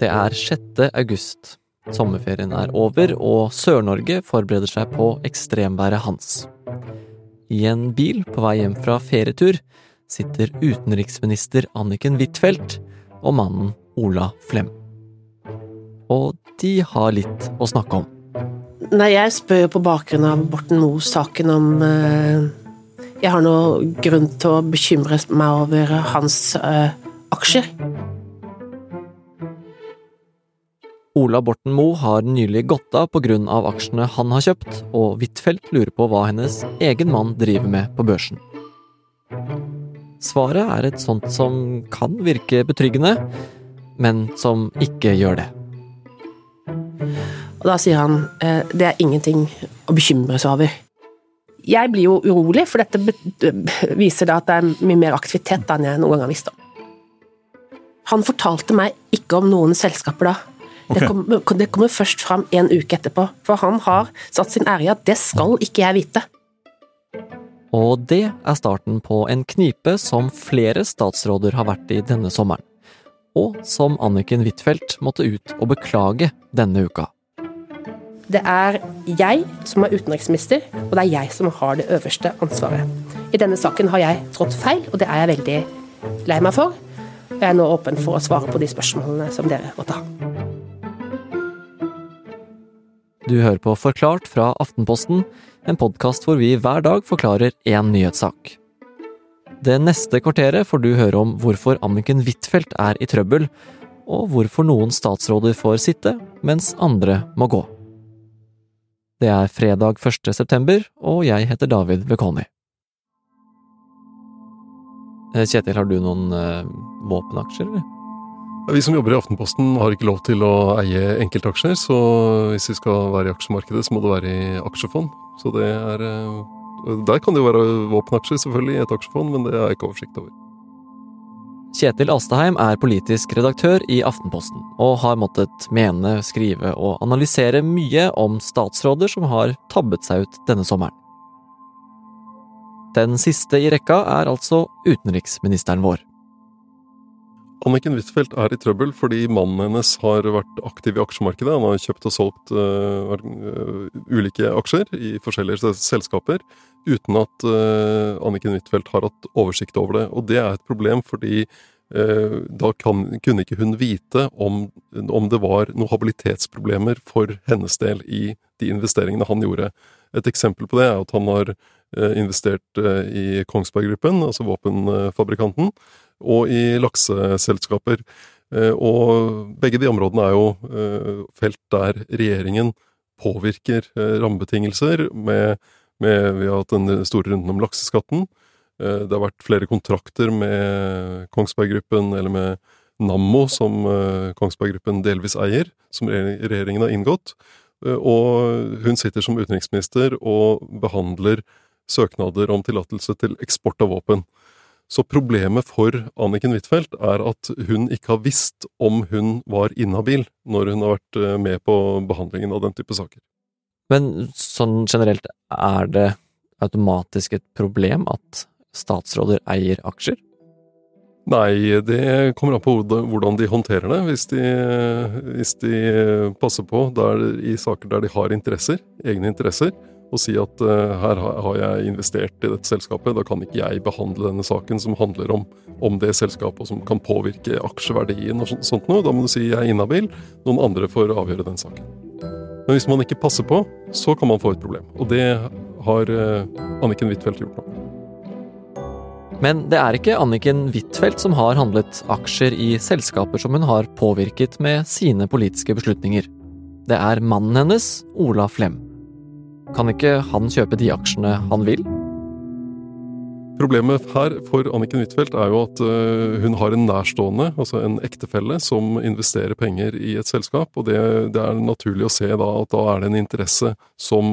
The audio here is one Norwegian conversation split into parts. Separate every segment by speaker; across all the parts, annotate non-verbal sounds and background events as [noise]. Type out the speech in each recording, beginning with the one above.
Speaker 1: Det er 6. august. Sommerferien er over, og Sør-Norge forbereder seg på ekstremværet Hans. I en bil på vei hjem fra ferietur sitter utenriksminister Anniken Huitfeldt og mannen Ola Flem. Og de har litt å snakke om.
Speaker 2: Nei, jeg spør jo på bakgrunn av Borten Moe-saken om eh, jeg har noe grunn til å bekymre meg over hans eh, aksjer.
Speaker 1: Ola Borten Moe har nylig gått av pga. aksjene han har kjøpt, og Huitfeldt lurer på hva hennes egen mann driver med på børsen. Svaret er et sånt som kan virke betryggende, men som ikke gjør det.
Speaker 2: Og da sier han eh, det er ingenting å bekymre seg over. Jeg blir jo urolig, for dette viser at det er mye mer aktivitet enn jeg noen gang har visst om. Han fortalte meg ikke om noen selskaper da. Okay. Det, kommer, det kommer først fram en uke etterpå, for han har satt sin ære i at det skal ikke jeg vite.
Speaker 1: Og det er starten på en knipe som flere statsråder har vært i denne sommeren. Og som Anniken Huitfeldt måtte ut og beklage denne uka.
Speaker 2: Det er jeg som er utenriksminister, og det er jeg som har det øverste ansvaret. I denne saken har jeg trådt feil, og det er jeg veldig lei meg for. Jeg er nå åpen for å svare på de spørsmålene som dere måtte ha.
Speaker 1: Du hører på Forklart fra Aftenposten, en podkast hvor vi hver dag forklarer én nyhetssak. Det neste kvarteret får du høre om hvorfor Anniken Huitfeldt er i trøbbel, og hvorfor noen statsråder får sitte, mens andre må gå. Det er fredag 1. september, og jeg heter David Vekoni. Eh, Kjetil, har du noen uh, våpenaksjer, eller?
Speaker 3: Vi som jobber i Aftenposten har ikke lov til å eie enkeltaksjer, så hvis vi skal være i aksjemarkedet, så må det være i aksjefond. Så det er eh, Der kan det jo være våpenaksjer, selvfølgelig, i et aksjefond, men det har jeg ikke oversikt over.
Speaker 1: Kjetil Alstaheim er politisk redaktør i Aftenposten, og har måttet mene, skrive og analysere mye om statsråder som har tabbet seg ut denne sommeren. Den siste i rekka er altså utenriksministeren vår.
Speaker 3: Anniken Huitfeldt er i trøbbel fordi mannen hennes har vært aktiv i aksjemarkedet. Han har kjøpt og solgt uh, ulike aksjer i forskjellige selskaper uten at uh, Anniken Huitfeldt har hatt oversikt over det. Og det er et problem fordi da kan, kunne ikke hun vite om, om, det var noen habilitetsproblemer for hennes del i de investeringene han gjorde. Et eksempel på det er at han har investert i Kongsberg Gruppen, altså våpenfabrikanten og i lakseselskaper. Eh, og begge de områdene er jo eh, felt der regjeringen påvirker eh, rammebetingelser med, med Vi har hatt den store runden om lakseskatten. Det har vært flere kontrakter med Kongsberg Gruppen, eller med Nammo, som Kongsberg Gruppen delvis eier, som regjeringen har inngått. Og hun sitter som utenriksminister og behandler søknader om tillatelse til eksport av våpen. Så problemet for Anniken Huitfeldt er at hun ikke har visst om hun var inhabil når hun har vært eh, med på behandlingen av den type saker.
Speaker 1: Men sånn generelt, er det automatisk et problem at statsråder eier aksjer?
Speaker 3: Nei, det kommer an på hvordan de håndterer det. Hvis de, hvis de passer på der, i saker der de har interesser, egne interesser, og si at uh, her har jeg investert i dette selskapet, da kan ikke jeg behandle denne saken som handler om, om det selskapet, og som kan påvirke aksjeverdien og sånt noe. Da må du si jeg er inhabil, noen andre får avgjøre den saken. Men hvis man ikke passer på, så kan man få et problem. Og det har uh, Anniken Huitfeldt gjort nå.
Speaker 1: Men det er ikke Anniken Huitfeldt som har handlet aksjer i selskaper som hun har påvirket med sine politiske beslutninger. Det er mannen hennes, Ola Flem. Kan ikke han kjøpe de aksjene han vil?
Speaker 3: Problemet her for Anniken Huitfeldt er jo at uh, hun har en nærstående, altså en ektefelle, som investerer penger i et selskap. Og det, det, er naturlig å se da at da er det en interesse som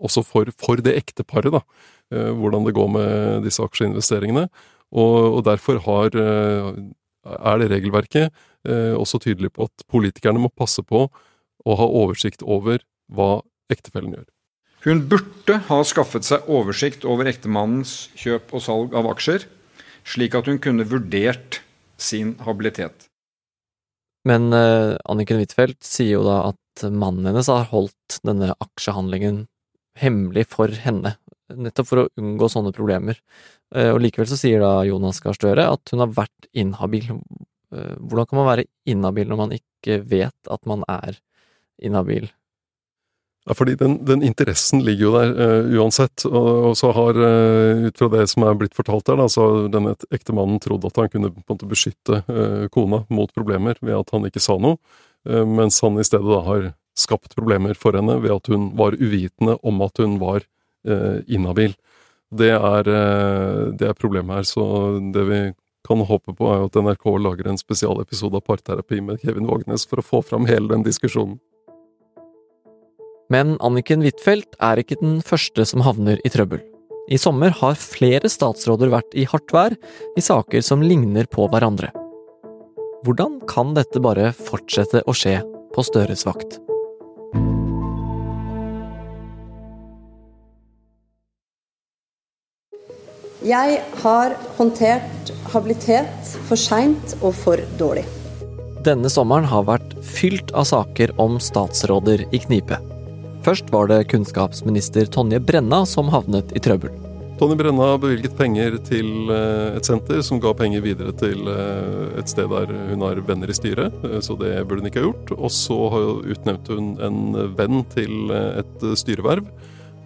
Speaker 3: også for, for det ekteparet, da. Uh, hvordan det går med disse aksjeinvesteringene. Og, og derfor har, uh, er det regelverket også tydelig på at politikerne må passe på å ha oversikt over hva ektefellen gjør.
Speaker 4: Hun burde ha skaffet seg oversikt over ektemannens kjøp og salg av aksjer, slik at hun kunne vurdert sin habilitet.
Speaker 1: Men uh, Anniken Huitfeldt sier jo da at mannen hennes har holdt denne aksjehandlingen hemmelig for henne, nettopp for å unngå sånne problemer. Uh, og likevel så sier da Jonas Gahr Støre at hun har vært inhabil. Uh, hvordan kan man være inhabil når man ikke vet at man er inhabil?
Speaker 3: Ja, fordi den, den, interessen ligger jo der uh, uansett. Og, og, så har, uh, ut fra det som er blitt fortalt der, da, så har denne ektemannen trodd at han kunne på en måte beskytte uh, kona mot problemer ved at han ikke sa noe, mens han i stedet da har skapt problemer for henne ved at hun var uvitende om at hun var inhabil. Det er, det er problemet her. Så det vi kan håpe på, er jo at NRK lager en spesialepisode av parterapi med Kevin Vågnes for å få fram hele den diskusjonen.
Speaker 1: Men Anniken Huitfeldt er ikke den første som havner i trøbbel. I sommer har flere statsråder vært i hardt vær i saker som ligner på hverandre. Hvordan kan dette bare fortsette å skje på Støres vakt?
Speaker 5: Jeg har håndtert habilitet for seint og for dårlig.
Speaker 1: Denne sommeren har vært fylt av saker om statsråder i knipe. Først var det kunnskapsminister Tonje Brenna som havnet i trøbbel.
Speaker 3: Tonje Brenna bevilget penger til eh, et senter som ga penger videre til eh, et sted der hun har venner i styret, eh, så det burde hun ikke ha gjort. Og så utnevnte hun en venn til et styreverv,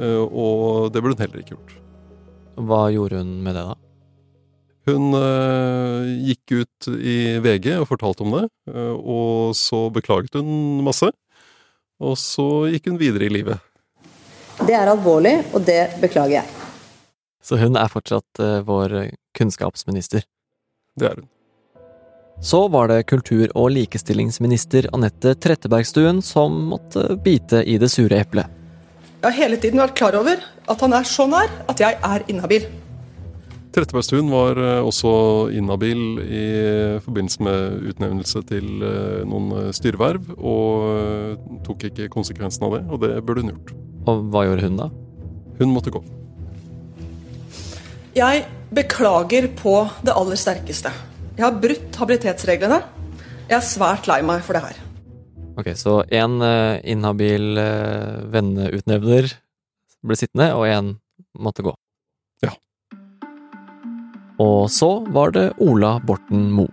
Speaker 3: og det burde hun heller ikke gjort.
Speaker 1: Hva gjorde hun med det, da?
Speaker 3: Hun gikk ut i VG og fortalte om det, og så beklaget hun masse. Og så gikk hun videre i livet.
Speaker 5: Det er alvorlig, og det beklager jeg.
Speaker 1: Så hun er fortsatt uh, vår kunnskapsminister?
Speaker 3: Det er hun.
Speaker 1: Så var det kultur- og likestillingsminister Anette Trettebergstuen som måtte bite i det sure eplet.
Speaker 6: Jeg har hele tiden vært klar over at han er så nær at jeg er inhabil.
Speaker 3: Trettebergstuen var eh, også inhabil i forbindelse med utnevnelse til eh, noen eh, styreverv, og tok ikke konsekvensen av det, og det burde hun gjort.
Speaker 1: Og hva gjorde hun da?
Speaker 3: Hun måtte gå.
Speaker 6: Jeg beklager på det aller sterkeste. Jeg har brutt habilitetsreglene. Jeg er svært lei meg for det her.
Speaker 1: Ok, så én inhabil venneutnevner ble sittende, og én måtte gå. Og så var det Ola Borten Moe.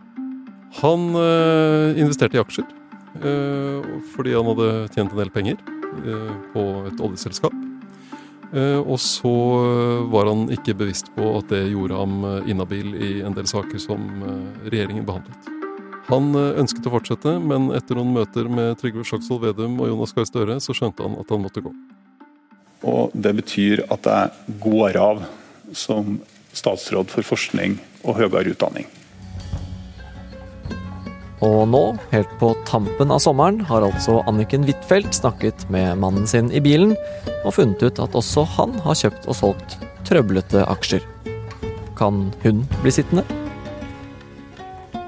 Speaker 3: Han øh, investerte i aksjer øh, fordi han hadde tjent en del penger øh, på et oljeselskap. og så var han ikke bevisst på at det gjorde ham inhabil i en del saker som regjeringen behandlet. Han ønsket å fortsette, men etter noen møter med Trygve Slagsvold Vedum og Jonas Gahr Støre, så skjønte han at han måtte gå.
Speaker 7: Og det betyr at jeg går av som statsråd for forskning og høyere utdanning.
Speaker 1: Og nå, helt på tampen av sommeren, har altså Anniken Huitfeldt snakket med mannen sin i bilen og funnet ut at også han har kjøpt og solgt trøblete aksjer. Kan hun bli sittende?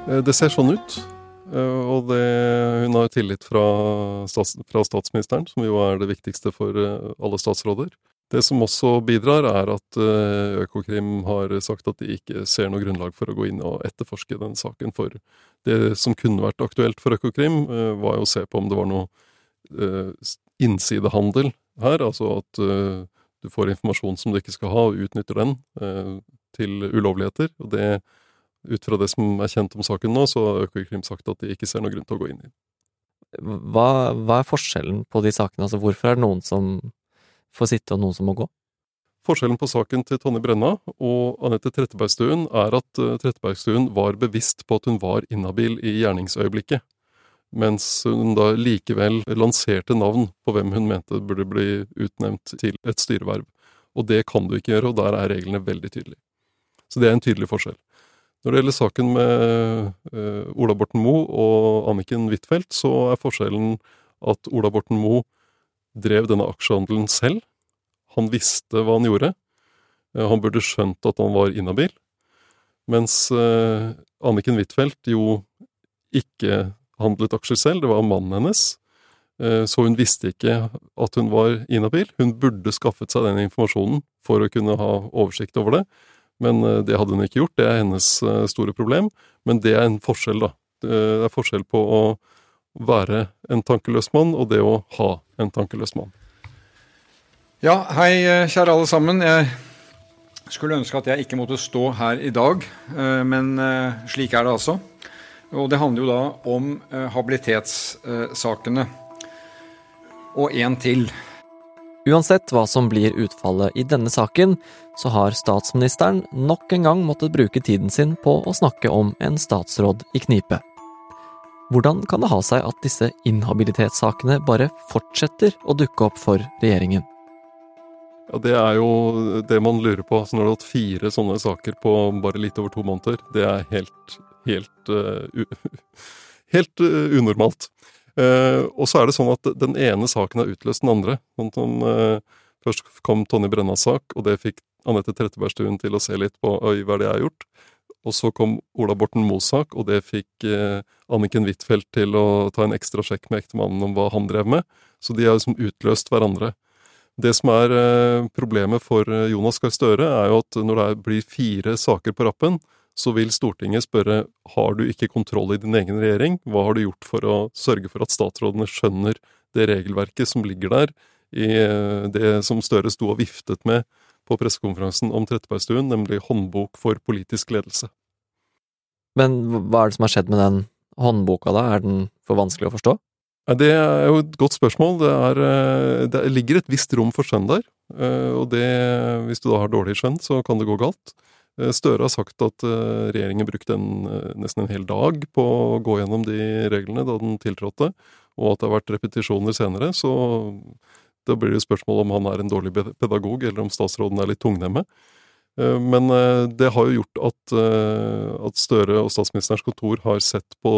Speaker 3: Eh, det ser sånn ut. Eh, og det, hun har tillit fra, stats, fra statsministeren, som jo er det viktigste for eh, alle statsråder. Det som også bidrar, er at eh, Økokrim har sagt at de ikke ser noe grunnlag for å gå inn og etterforske den saken. For det som kunne vært aktuelt for Økokrim, eh, var jo å se på om det var noe eh, innsidehandel her. Altså at du får informasjon som du ikke skal ha, og utnytter den til ulovligheter. Og det, ut fra det som er kjent om saken nå, så har Økokrim sagt at de ikke ser noen grunn til å gå inn i.
Speaker 1: Hva, hva er forskjellen på de sakene? Altså hvorfor er det noen som får sitte, og noen som må gå?
Speaker 3: Forskjellen på saken til Tonje Brenna og Anette Trettebergstuen er at uh, Trettebergstuen var bevisst på at hun var inhabil i gjerningsøyeblikket, mens hun da likevel lanserte navn på hvem hun mente burde bli utnevnt til et styreverv. Og det kan du ikke gjøre, og der er reglene veldig tydelige. Så det er en tydelig forskjell. Når det gjelder saken med uh, Ola Borten Moe og Anniken Huitfeldt, så er forskjellen at Ola Borten Moe drev denne aksjehandelen selv. Han visste hva han gjorde. Eh, han burde skjønt at han var inhabil. Mens eh, Anniken Huitfeldt jo ikke handlet aksjer selv, det var mannen hennes. Eh, så hun visste ikke at hun var inhabil. Hun burde skaffet seg den informasjonen for å kunne ha oversikt over det. Men det hadde hun ikke gjort, det er hennes store problem. Men det er en forskjell, da. Det er forskjell på å være en tankeløs mann og det å ha en tankeløs mann.
Speaker 4: Ja, hei, kjære alle sammen. Jeg skulle ønske at jeg ikke måtte stå her i dag, men slik er det altså. Og det handler jo da om habilitetssakene. Og en til.
Speaker 1: Uansett hva som blir utfallet i denne saken, så har statsministeren nok en gang måttet bruke tiden sin på å snakke om en statsråd i knipe. Hvordan kan det ha seg at disse inhabilitetssakene bare fortsetter å dukke opp for regjeringen?
Speaker 3: Ja, Det er jo det man lurer på. Når du har hatt fire sånne saker på bare litt over to måneder, det er helt, helt, uh, [laughs] helt uh, unormalt. Uh, og så er det sånn at den ene saken har utløst den andre. Sånn først kom Tonje Brennas sak, og det fikk Anette Trettebergstuen til å se litt på øy, hva er det jeg har gjort? Og så kom Ola Borten Mosak, og det fikk eh, Anniken Huitfeldt til å ta en ekstra sjekk med ektemannen om hva han drev med. Så de har liksom utløst hverandre. Det som er problemet for Jonas Gahr Støre, er jo at når det blir fire saker på rappen, så vil Stortinget spørre har du ikke kontroll i din egen regjering, hva har du gjort for å sørge for at statsrådene skjønner det regelverket som ligger der, i eh, det som Støre sto og viftet med på pressekonferansen om Trettebergstuen, nemlig håndbok for politisk ledelse.
Speaker 1: Men hva er det som har skjedd med den håndboka, da? Er den for vanskelig å forstå?
Speaker 3: Det er jo et godt spørsmål. Det, er, eh, det ligger et visst rom for skjønn der. Eh, og det, hvis du da har dårlig skjønn, så kan det gå galt. Eh, Støre har sagt at regjeringen brukte en, nesten en hel dag på å gå gjennom de reglene da den tiltrådte, og at det har vært repetisjoner senere. Så da blir det spørsmål om han er en dårlig pedagog, eller om statsråden er litt tungnemme. Men det har jo gjort at, at Støre og statsministerens kontor har sett på,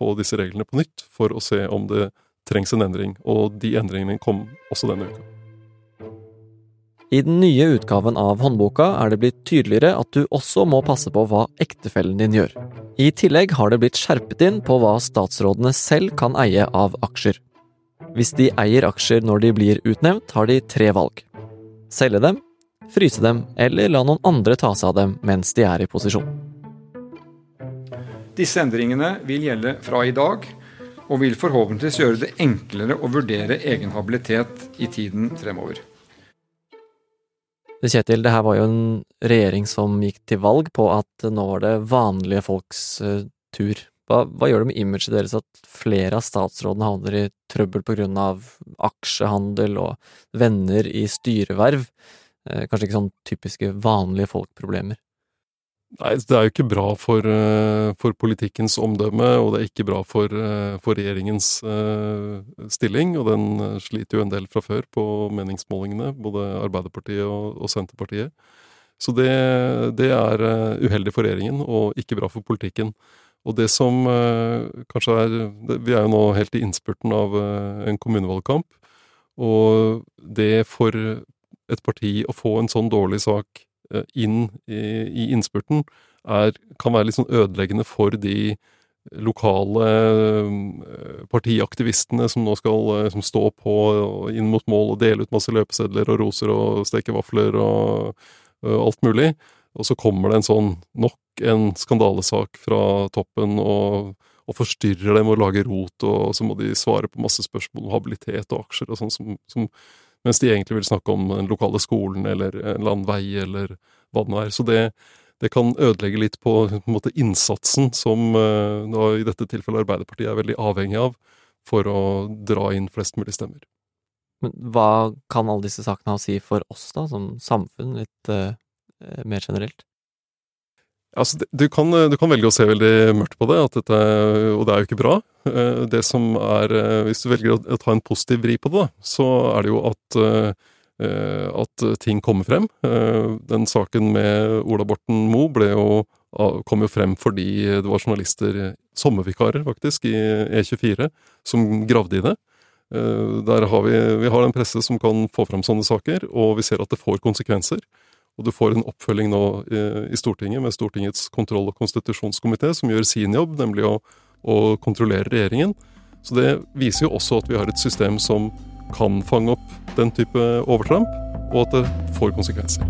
Speaker 3: på, disse reglene på nytt for å se om det trengs en endring. Og de endringene kom også denne uka.
Speaker 1: I den nye utgaven av håndboka er det blitt tydeligere at du også må passe på hva ektefellen din gjør. I tillegg har det blitt skjerpet inn på hva statsrådene selv kan eie av aksjer. Hvis de eier aksjer når de blir utnevnt, har de tre valg. Selge dem, fryse dem eller la noen andre ta seg av dem mens de er i posisjon.
Speaker 4: Disse endringene vil gjelde fra i dag, og vil forhåpentligvis gjøre det enklere å vurdere egen habilitet i tiden fremover.
Speaker 1: Kjetil, det her var jo en regjering som gikk til valg på at nå var det vanlige folks uh, tur. Hva, hva, gjør det med imaget deres at flere av statsrådene havner i trøbbel på grunn av aksjehandel og venner i styreverv? Uh, kanskje ikke sånn typiske vanlige folk-problemer?
Speaker 3: Nei, det er jo ikke bra for, eh, for, politikkens omdømme, og det er ikke bra for, eh, for, regjeringens stilling. Og den sliter jo en del fra før på meningsmålingene, både Arbeiderpartiet og, og Senterpartiet. Så det, det, er uheldig for regjeringen, og ikke bra for politikken. Og det som uh, kanskje er Vi er jo nå helt i innspurten av uh, en kommunevalgkamp. Og det for et parti å få en sånn dårlig sak Eh, inn i, innspurten, er, kan være litt sånn ødeleggende for de lokale eh, partiaktivistene som nå skal eh, som stå på inn mot mål og dele ut masse løpesedler og roser og steke vafler og, og alt mulig. Og så kommer det en sånn nok en skandalesak fra toppen og, og forstyrrer dem og lager rot, og så må de svare på masse spørsmål om habilitet og aksjer og sånn som, som mens de egentlig vil snakke om den lokale skolen eller en eller annen vei eller hva det nå er. Så det, det kan ødelegge litt på, på måte, innsatsen som da, i dette tilfellet Arbeiderpartiet er veldig avhengig av for å dra inn flest mulig stemmer.
Speaker 1: Men hva kan alle disse sakene ha å si for oss, da, som samfunn, litt uh, mer generelt?
Speaker 3: Altså, du, kan, du, kan, velge å se veldig mørkt på det, dette, og det er jo ikke bra. Eh, det som er, eh, Hvis du velger å ta en positiv vri på det, så er det jo at, eh, at ting kommer frem. Den saken med Ola Borten Moe ble jo, kom jo frem fordi det var journalister, sommervikarer faktisk, i E24, som gravde i det. Der har vi, vi har en presse som kan få frem sånne saker, og vi ser at det får konsekvenser. Og du får en oppfølging nå eh, i Stortinget med Stortingets kontroll- og konstitusjonskomité, som gjør sin jobb, nemlig å, å, kontrollere regjeringen. Så det viser jo også at vi har et system som kan fange opp den type overtramp, og at det får konsekvenser.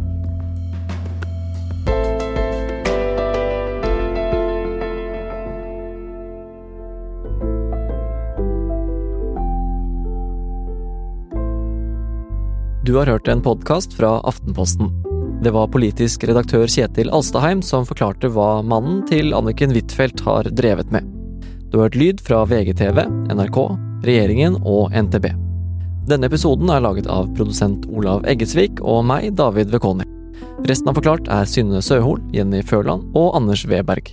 Speaker 1: Du har hørt en podkast fra Aftenposten. Det var politisk redaktør Kjetil Alstaheim som forklarte hva mannen til Anniken Huitfeldt har drevet med. Du har hørt lyd fra VGTV, NRK, regjeringen og NTB. Denne episoden er laget av produsent Olav Eggesvik og meg, David Vekoni. Resten av Forklart er Synne Søhol, Jenny Førland og Anders Weberg.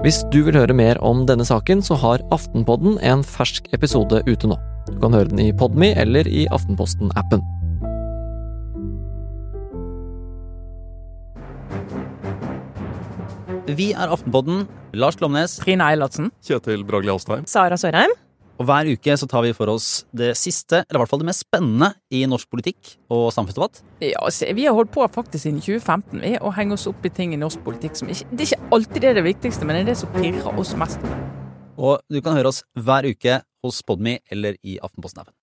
Speaker 1: Hvis du vil høre mer om denne saken, så har Aftenpodden en fersk episode ute nå. Du kan høre den i Podme eller i Aftenposten-appen.
Speaker 8: Vi er Aftenpodden. Lars Glomnes.
Speaker 9: Trine Eilertsen.
Speaker 3: Kjetil Bragli Alstheim.
Speaker 9: Sara Sørheim.
Speaker 8: Og hver uke så tar vi for oss det siste, eller i hvert fall det mest spennende, i norsk politikk og samfunnsdebatt.
Speaker 9: Ja, se, Vi har holdt på faktisk siden 2015 vi, å henge oss opp i ting i norsk politikk som ikke Det er ikke alltid det er det viktigste, men det er det som pirrer oss mest.
Speaker 8: Og du kan høre oss hver uke hos Podmy eller i Aftenposten-appen.